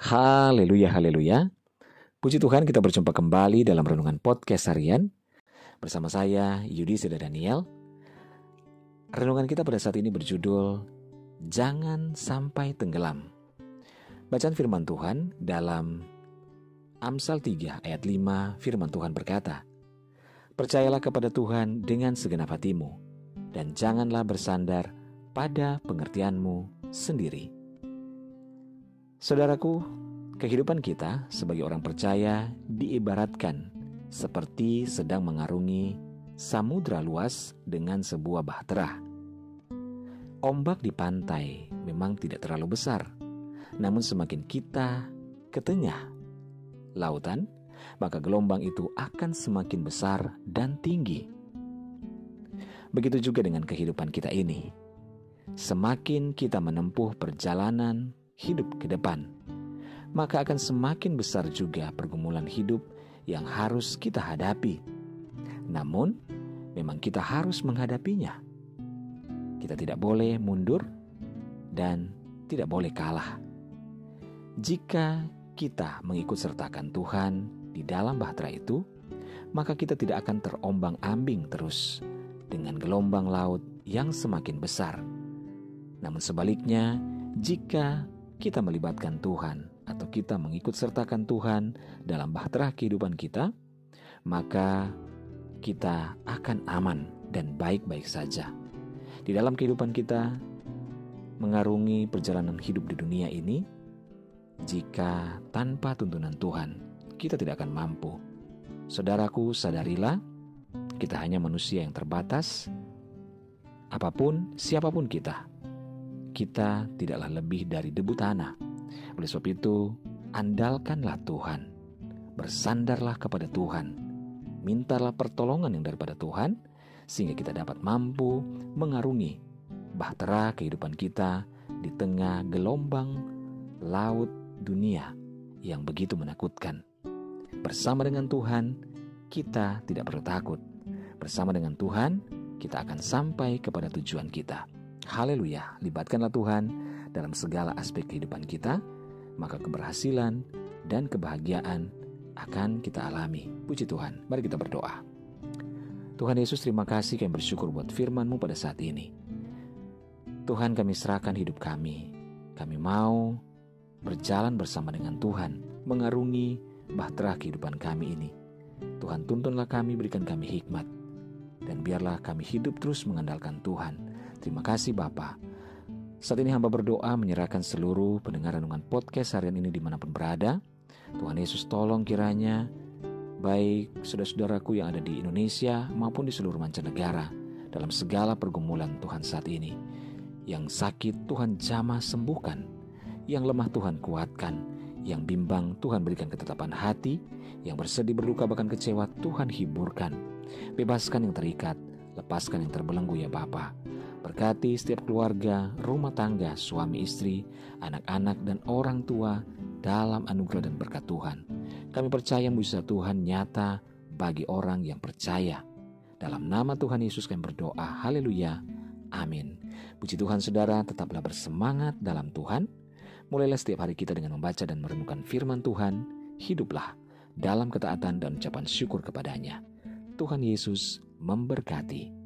Haleluya, haleluya. Puji Tuhan kita berjumpa kembali dalam Renungan Podcast Harian bersama saya Yudi Seda Daniel. Renungan kita pada saat ini berjudul Jangan Sampai Tenggelam. Bacaan firman Tuhan dalam Amsal 3 ayat 5 firman Tuhan berkata, Percayalah kepada Tuhan dengan segenap hatimu dan janganlah bersandar pada pengertianmu sendiri. Saudaraku, kehidupan kita sebagai orang percaya diibaratkan seperti sedang mengarungi samudra luas dengan sebuah bahtera. Ombak di pantai memang tidak terlalu besar, namun semakin kita ke tengah lautan, maka gelombang itu akan semakin besar dan tinggi. Begitu juga dengan kehidupan kita ini. Semakin kita menempuh perjalanan hidup ke depan, maka akan semakin besar juga pergumulan hidup yang harus kita hadapi. Namun, memang kita harus menghadapinya. Kita tidak boleh mundur dan tidak boleh kalah. Jika kita mengikut sertakan Tuhan di dalam bahtera itu, maka kita tidak akan terombang-ambing terus dengan gelombang laut yang semakin besar. Namun sebaliknya, jika kita melibatkan Tuhan atau kita mengikut sertakan Tuhan dalam bahtera kehidupan kita, maka kita akan aman dan baik-baik saja. Di dalam kehidupan kita, mengarungi perjalanan hidup di dunia ini, jika tanpa tuntunan Tuhan, kita tidak akan mampu. Saudaraku, sadarilah, kita hanya manusia yang terbatas. Apa pun, siapa pun kita, kita tidaklah lebih dari debu tanah. Oleh sebab itu, andalkanlah Tuhan. Bersandarlah kepada Tuhan. Mintalah pertolongan yang daripada Tuhan, sehingga kita dapat mampu mengarungi bahtera kehidupan kita di tengah gelombang laut dunia yang begitu menakutkan. Bersama dengan Tuhan, kita tidak perlu takut. Bersama dengan Tuhan, kita akan sampai kepada tujuan kita. Haleluya, libatkanlah Tuhan dalam segala aspek kehidupan kita, maka keberhasilan dan kebahagiaan akan kita alami. Puji Tuhan, mari kita berdoa. Tuhan Yesus terima kasih kami bersyukur buat firman-Mu pada saat ini. Tuhan kami serahkan hidup kami. Kami mau berjalan bersama dengan Tuhan, mengarungi bahtera kehidupan kami ini. Tuhan tuntunlah kami, berikan kami hikmat. Dan biarlah kami hidup terus mengandalkan Tuhan Terima kasih Bapa. Saat ini hamba berdoa menyerahkan seluruh pendengar renungan podcast harian ini di mana pun berada. Tuhan Yesus tolong kiranya baik saudara-saudaraku yang ada di Indonesia maupun di seluruh mancanegara dalam segala pergumulan Tuhan saat ini. Yang sakit Tuhan jamah sembuhkan, yang lemah Tuhan kuatkan, yang bimbang Tuhan berikan ketetapan hati, yang bersedih berluka bahkan kecewa Tuhan hiburkan. Bebaskan yang terikat, lepaskan yang terbelenggu ya Bapa. Berkati setiap keluarga, rumah tangga, suami istri, anak-anak, dan orang tua dalam anugerah dan berkat Tuhan. Kami percaya mujizat Tuhan nyata bagi orang yang percaya. Dalam nama Tuhan Yesus kami berdoa. Haleluya. Amin. Puji Tuhan saudara, tetaplah bersemangat dalam Tuhan. Mulailah setiap hari kita dengan membaca dan merenungkan firman Tuhan. Hiduplah dalam ketaatan dan ucapan syukur kepadanya. Tuhan Yesus memberkati.